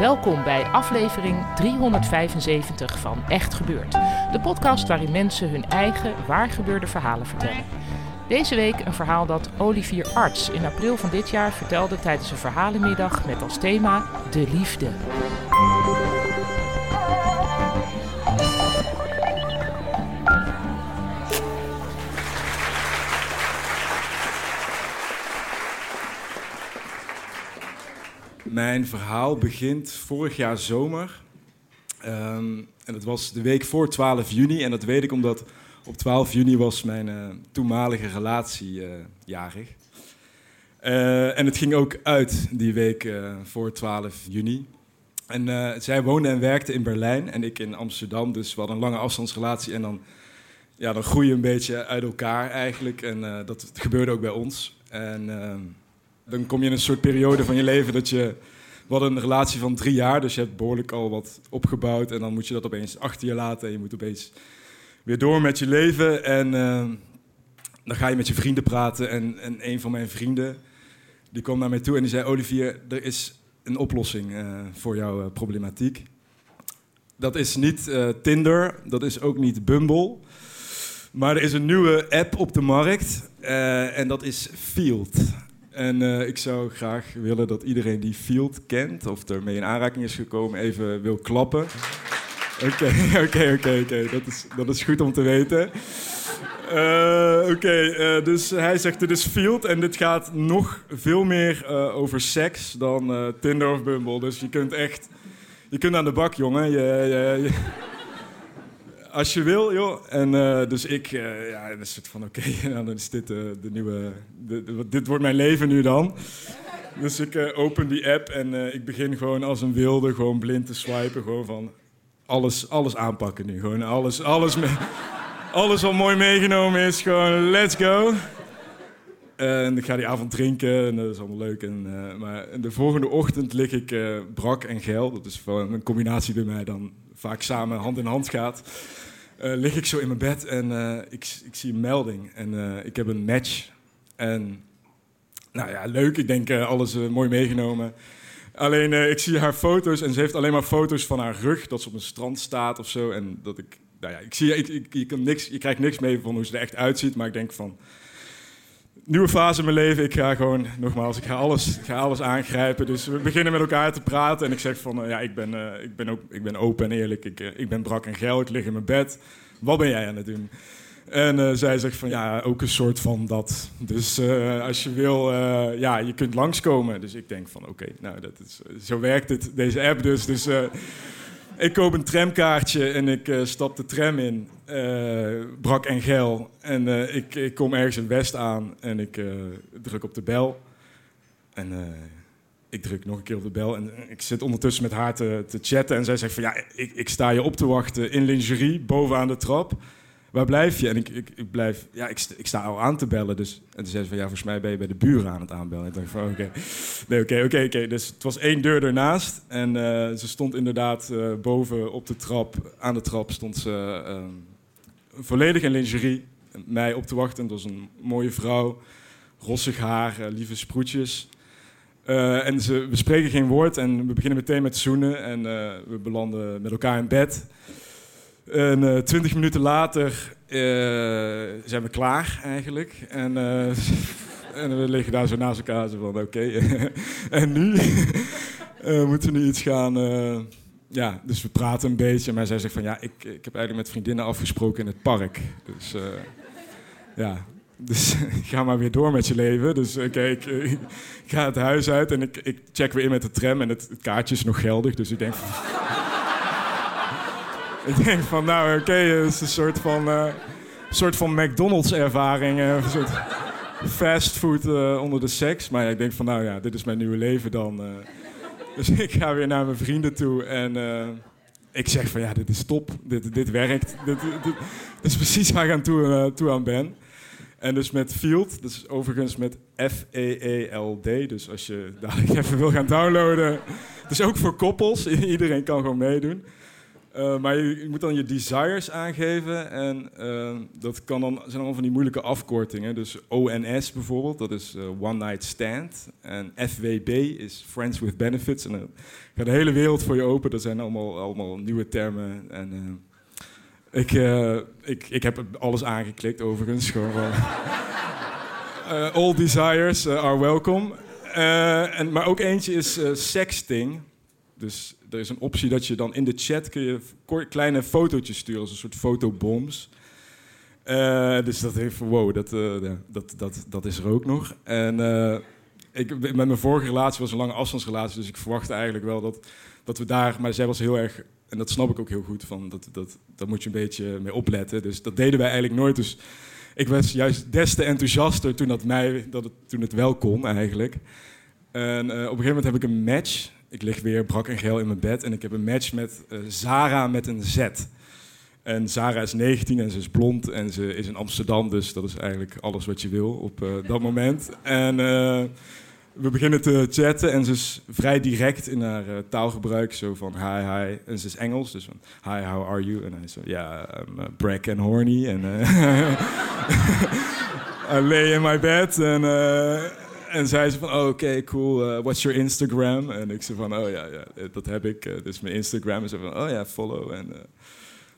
Welkom bij aflevering 375 van Echt Gebeurd. De podcast waarin mensen hun eigen waargebeurde verhalen vertellen. Deze week een verhaal dat Olivier Arts in april van dit jaar vertelde tijdens een verhalenmiddag met als thema De Liefde. Mijn verhaal begint vorig jaar zomer. Ehm, en dat was de week voor 12 juni. En dat weet ik omdat op 12 juni was mijn eh, toenmalige relatie eh, jarig. Eh, en het ging ook uit die week voor 12 juni. En zij woonde en werkte in Berlijn en ik in Amsterdam. Dus we hadden een lange afstandsrelatie. En dan, ja, dan groei je een beetje uit elkaar eigenlijk. En dat gebeurde ook bij ons. En ehm, dan kom je in een soort periode van je leven dat je... Hadden een relatie van drie jaar, dus je hebt behoorlijk al wat opgebouwd. En dan moet je dat opeens achter je laten en je moet opeens weer door met je leven. En eh, dan ga je met je vrienden praten. En, en een van mijn vrienden, die kwam naar mij toe en die zei... Olivier, er is een oplossing eh, voor jouw eh, problematiek. Dat is niet Tinder, dat is ook niet Bumble... Maar er is een nieuwe app op de markt en dat is Field. En eh, ik zou graag willen dat iedereen die Field kent of ermee in aanraking is gekomen even wil klappen. Oké, oké, oké, oké. Dat is, dat is goed om te weten. Eh, oké, eh, dus hij zegt dit is Field en dit gaat nog veel meer over seks dan Tinder of Bumble. Dus je kunt echt, je kunt aan de bak, jongen. Je, je, je- als je wil, joh. En eh, dus ik, eh, ja, een soort van, oké, dan is dit eh, de nieuwe, dit wordt mijn leven nu dan. Dus ik open die app en ik begin gewoon als een wilde, gewoon blind te swipen, gewoon van alles, alles aanpakken nu. Gewoon alles, alles, me- alles wat mooi meegenomen is, gewoon let's go. En ik ga die avond drinken en dat is allemaal leuk. En, maar de volgende ochtend lig ik brak en geil. Dat is wel een combinatie bij mij dan vaak samen hand in hand gaat. Eh, lig ik zo in mijn bed en eh, ik, ik zie een melding. En eh, ik heb een match. En nou ja, leuk. Ik denk alles mooi meegenomen. Alleen ik zie haar foto's en ze heeft alleen maar foto's van haar rug. Dat ze op een strand staat of zo. En dat ik, nou ja, ik zie, je, kan niks, je krijgt niks mee van hoe ze er echt uitziet. Maar ik denk van, nieuwe fase in mijn leven. Ik ga gewoon, nogmaals, ik ga alles, ga alles aangrijpen. Dus we beginnen met elkaar te praten. En ik zeg van, eh, ja, ik ben, eh, ik, ben ook, ik ben open en eerlijk. Ik, eh, ik ben brak en geil, ik lig in mijn bed. Wat ben jij aan het doen? En zij zegt van, ja, ook een soort van dat. Dus als je wil, ja, je kunt langskomen. Dus ik denk van, oké, nou, dat is, zo werkt het, deze app dus. Dus ik koop een tramkaartje en ik stap de tram in. Eh, brak en geil. En eh, ik, ik kom ergens in West aan en ik eh, druk op de bel. En ik druk nog een keer op de bel. En ik zit ondertussen met haar te, te chatten. En zij zegt van ja, ik, ik sta je op te wachten in lingerie bovenaan de trap. Waar blijf je? En ik, ik, ik blijf, ja, ik, ik sta al aan te bellen. Dus, en toen zei ze van ja, volgens mij ben je bij de buren aan het aanbellen. En ik dacht van oké, nee, oké, oké, oké. Dus het was één deur ernaast. En ze stond inderdaad boven op de trap, aan de trap stond ze eh, volledig in lingerie. Mij op te wachten. Het was een mooie vrouw, rossig haar, eh, lieve sproetjes. Eh, en ze, we spreken geen woord en we beginnen meteen met zoenen. En eh, we belanden met elkaar in bed. En twintig minuten later zijn we klaar eigenlijk. En, en we liggen daar zo naast elkaar zo van oké. en nu moeten we nu iets gaan... eh, ja, dus we praten een beetje. Maar zij zegt van ja, ik, ik heb eigenlijk met vriendinnen afgesproken in het park. Dus, eh, ja, dus ga maar weer door met je leven. Dus oké, ik, ik, ga het huis uit en ik, ik check weer in met de tram. En het, het kaartje is nog geldig, dus ik denk van... ik denk van, nou oké, het is een soort van, uh, soort van McDonald's-ervaring. Uh, een soort fastfood onder de seks. Maar ik denk van, nou ja, dit is mijn nieuwe leven dan. Dus ik ga weer naar mijn vrienden toe en ik zeg van, ja, dit is top. Dit, dit werkt. Dit, is precies waar ik aan toe, toe aan ben. En dus met Field, dus overigens met F-E-E-L-D. Dus als je dadelijk even wil gaan downloaden. Het is ook voor koppels, iedereen kan gewoon meedoen. Uh, maar je, moet dan je desires aangeven. En uh, dat kan dan, zijn allemaal van die moeilijke afkortingen. Dus ONS bijvoorbeeld, dat is uh, One Night Stand. En FWB is Friends with Benefits. En dan gaat de hele wereld voor je open. Dat zijn allemaal, allemaal nieuwe termen. En ik, uh, ik, ik heb alles aangeklikt overigens. Gewoon all desires are welcome. en, maar ook eentje is sexting. Dus er is een optie dat je dan in de chat kun je kleine fotootjes sturen, als een soort fotobombs. dus dat heeft, wow, dat, dat, dat, dat is er ook nog. En ik, met mijn vorige relatie was een lange afstandsrelatie, dus ik verwachtte eigenlijk wel dat, dat we daar, maar zij was heel erg en dat snap ik ook heel goed. Van dat, dat, daar moet je een beetje mee opletten. Dus dat deden wij eigenlijk nooit. Dus ik was juist des te enthousiaster toen, dat mij, dat het, toen het wel kon eigenlijk. En uh, op een gegeven moment heb ik een match. Ik lig weer brak en geel in mijn bed. En ik heb een match met uh, Zara met een Z. En Zara is 19 en ze is blond en ze is in Amsterdam. Dus dat is eigenlijk alles wat je wil op uh, dat moment. En we beginnen te chatten en ze is vrij direct in haar taalgebruik. Zo van hi, hi. En ze is Engels, dus van hi, how are you? En hij zo, ja, I'm brag and horny. En I lay in my bed. En, en zij ze van, oh, oké, cool. what's your Instagram? En ik zei van, oh ja, ja dat heb ik. dit is mijn Instagram. En van, oh ja, follow. En...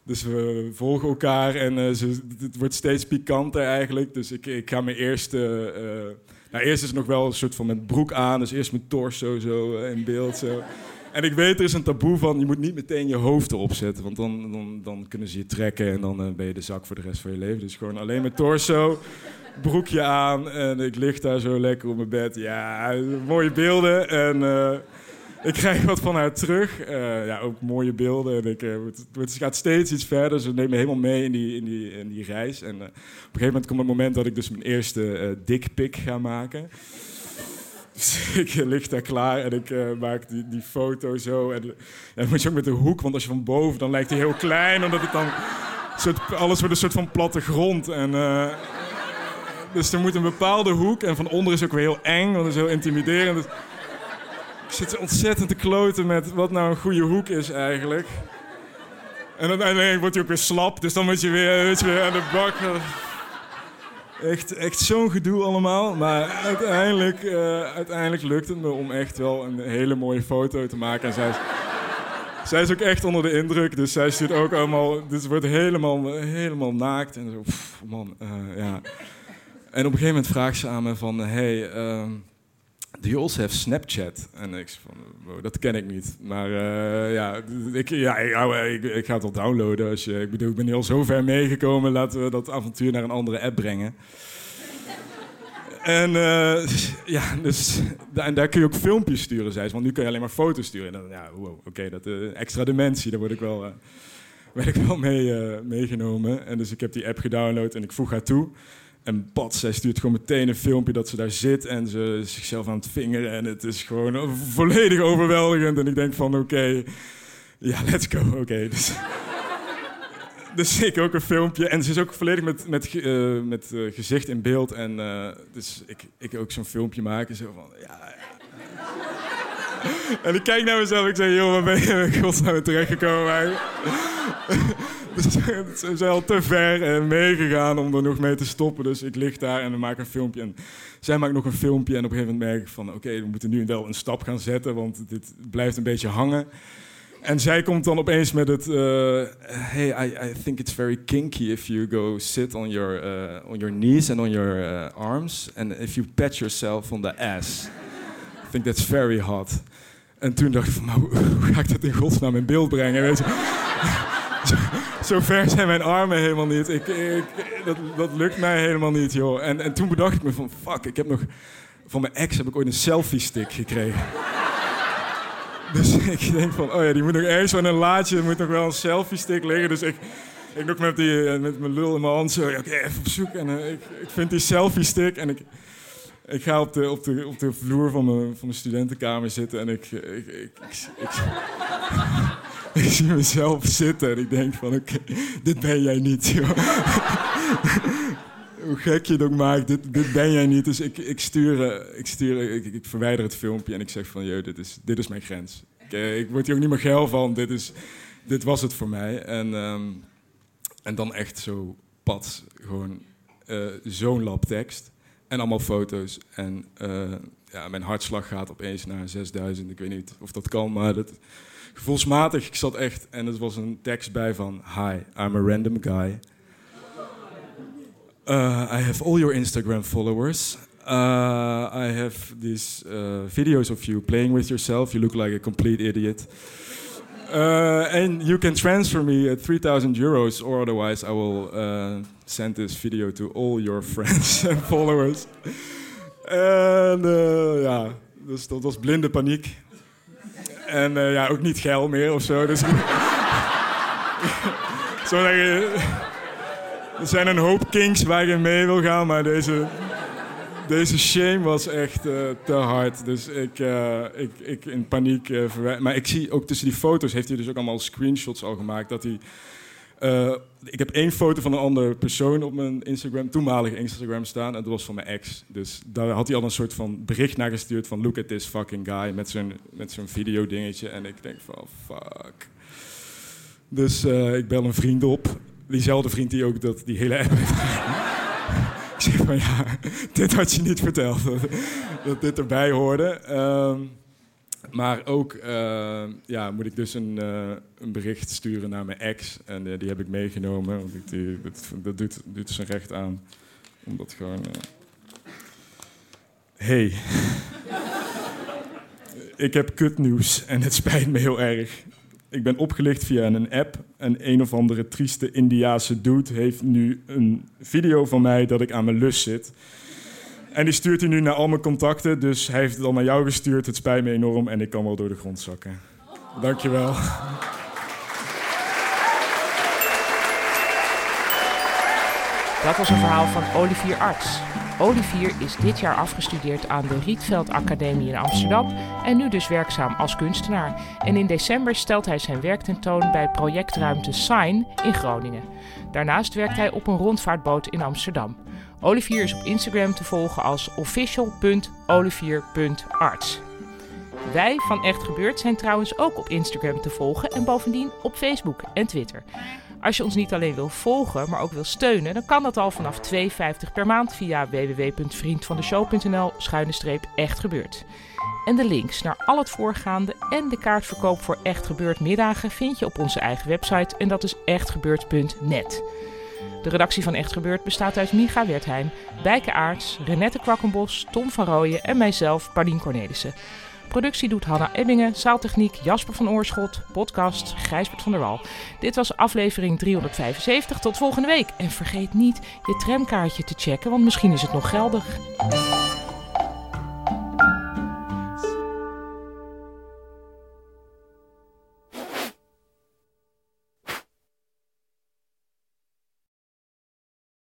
Dus we volgen elkaar en ze, het wordt steeds pikanter eigenlijk. Dus ik, ik ga mijn eerste nou, eerst is het nog wel een soort van met broek aan. Dus eerst mijn torso zo in beeld. Zo. En ik weet, er is een taboe van, je moet niet meteen je hoofd erop zetten. Want dan, dan, dan kunnen ze je trekken en dan uh, ben je de zak voor de rest van je leven. Dus gewoon alleen mijn torso, broekje aan. En ik lig daar zo lekker op mijn bed. Ja, mooie beelden. En... Uh, ik krijg wat van haar terug. Uh, ja, ook mooie beelden. En ik, het, gaat steeds iets verder. Ze neemt me helemaal mee in die, in die, in die reis. En op een gegeven moment komt het moment dat ik dus mijn eerste dickpic ga maken. Ik lig daar klaar en ik maak die, die foto zo. En, dan moet je ook met de hoek, want als je van boven, dan lijkt hij heel klein. Omdat het dan, alles wordt een soort van platte grond. En, dus er moet een bepaalde hoek. En van onder is ook weer heel eng, want het is heel intimiderend. Dus, ik zit ontzettend te kloten met wat nou een goede hoek is eigenlijk. En uiteindelijk wordt hij ook weer slap, dus dan moet je weer, weet je, weer aan de bak. Echt, echt zo'n gedoe allemaal. Maar uiteindelijk, uh, uiteindelijk lukt het me om echt wel een hele mooie foto te maken. En zij is, zij is ook echt onder de indruk, dus zij stuurt ook allemaal... Dus wordt helemaal, helemaal naakt en zo. Man, uh, ja. En op een gegeven moment vraagt ze aan me van... Hey, uh, You also have Snapchat? En ik van, wow, dat ken ik niet. Maar uh, ja, ik, ja ik, ga het wel downloaden. Als je, ik bedoel, ik ben al zo ver meegekomen. Laten we dat avontuur naar een andere app brengen. en uh, ja, dus en daar kun je ook filmpjes sturen, zei ze. Want nu kun je alleen maar foto's sturen. En dan, ja, wow, oké, dat uh, extra dimensie, daar word ik wel, werd ik wel mee, meegenomen. En dus ik heb die app gedownload en ik voeg haar toe. En Pat, zij stuurt gewoon meteen een filmpje dat ze daar zit en ze is zichzelf aan het vingeren. En het is gewoon volledig overweldigend. En ik denk van, oké, ja, let's go. Oké, dus... dus ik ook een filmpje. En ze is ook volledig met, met, uh, met uh, gezicht in beeld. En uh, dus ik, ik ook zo'n filmpje maken. Zo van, ja, en ik kijk naar mezelf ik zeg, joh, waar ben je in godsnaam terechtgekomen ze zijn al te ver uh, meegegaan om er nog mee te stoppen. Dus ik lig daar en we maken een filmpje. En zij maakt nog een filmpje. En op een gegeven moment merk ik van... oké, we moeten nu wel een stap gaan zetten... want dit blijft een beetje hangen. En zij komt dan opeens met het... Uh, hey, I, I think it's very kinky if you go sit on your, uh, on your knees and on your arms... and if you pat yourself on the ass. I think that's very hot. En toen dacht ik van, nou, hoe ga ik dat in godsnaam in beeld brengen? Weet je? zo ver zijn mijn armen helemaal niet. Ik, ik, dat, dat lukt mij helemaal niet, joh. En, en toen bedacht ik me van, fuck, ik heb nog... Van mijn ex heb ik ooit een selfie-stick gekregen. Dus ik denk van, oh ja, die moet nog ergens van een laadje, er moet nog wel een selfie-stick liggen. Dus ik, ik nog met, die, eh, met mijn lul in mijn hand zo, oké, even op zoek. En uh, ik, ik vind die selfie-stick en ik, ik ga op de, op de, op de vloer van mijn, van mijn studentenkamer zitten en ik, ik, ik, ik, zie mezelf zitten en ik denk van, oké, dit ben jij niet. Hoe gek je het ook maakt, dit, dit ben jij niet. Dus ik, ik stuur, ik, stuur ik, ik verwijder het filmpje en ik zeg van, joh, dit is, dit is mijn grens. Ik, ik word hier ook niet meer geil van, dit, is, dit was het voor mij. En, um, en dan echt zo pad, gewoon uh, zo'n lab tekst. En allemaal foto's. En ja, mijn hartslag gaat opeens naar 6000. Ik weet niet of dat kan, maar dat, gevoelsmatig, ik zat echt... En er was een tekst bij van... Hi, I'm a random guy. Uh, I have all your Instagram followers. Uh, I have these uh, videos of you playing with yourself. You look like a complete idiot. Uh, and you can transfer me at 3,000 euros, or otherwise I will send this video to all your friends and followers. En ja, dus dat was blinde paniek. En ja, ook niet geil meer of zo. Dus zo je, er zijn een hoop kinks waar je mee wil gaan, maar deze, deze shame was echt uh, te hard. Dus ik, uh, ik, ik in paniek uh, Maar ik zie ook tussen die foto's, heeft hij dus ook allemaal screenshots al gemaakt. Dat hij, ik heb één foto van een andere persoon op mijn Instagram, toenmalige Instagram staan. En dat was van mijn ex. Dus daar had hij al een soort van bericht naar gestuurd van... Look at this fucking guy, met zo'n, met zo'n video dingetje. En ik denk van, fuck. Dus ik bel een vriend op. Diezelfde vriend die ook dat, die hele app heeft ik zeg van ja, dit had je niet verteld. dat dit erbij hoorde. Uh, maar ook uh, ja, moet ik dus een, uh, een, bericht sturen naar mijn ex. En uh, die heb ik meegenomen. Want ik, dat, dat doet, doet zijn recht aan. Omdat gewoon. Hey. ik heb kutnieuws en het spijt me heel erg. Ik ben opgelicht via een app. En een of andere trieste Indiaanse dude heeft nu een video van mij dat ik aan mijn lus zit. En die stuurt hij nu naar al mijn contacten. Dus hij heeft het al naar jou gestuurd. Het spijt me enorm en ik kan wel door de grond zakken. Dankjewel. Dat was een verhaal van Olivier Arts. Olivier is dit jaar afgestudeerd aan de Rietveld Academie in Amsterdam en nu dus werkzaam als kunstenaar. En in december stelt hij zijn werk tentoon bij projectruimte Sign in Groningen. Daarnaast werkt hij op een rondvaartboot in Amsterdam. Olivier is op Instagram te volgen als official.olivier.arts. Wij van Echt Gebeurd zijn trouwens ook op Instagram te volgen en bovendien op Facebook en Twitter. Als je ons niet alleen wil volgen, maar ook wil steunen, dan kan dat al vanaf 2,50 per maand via www.vriendvandeshow.nl schuine echt gebeurd. En de links naar al het voorgaande en de kaartverkoop voor Echt Gebeurd middagen vind je op onze eigen website en dat is echtgebeurd.net. De redactie van Echt Gebeurd bestaat uit Micha Wertheim, Bijke Aarts, Renette Kwakkenbos, Tom van Rooyen en mijzelf, Paulien Cornelissen. Productie doet Hanna Ebbingen, zaaltechniek Jasper van Oorschot, podcast Gijsbert van der Wal. Dit was aflevering 375. Tot volgende week. En vergeet niet je tramkaartje te checken, want misschien is het nog geldig.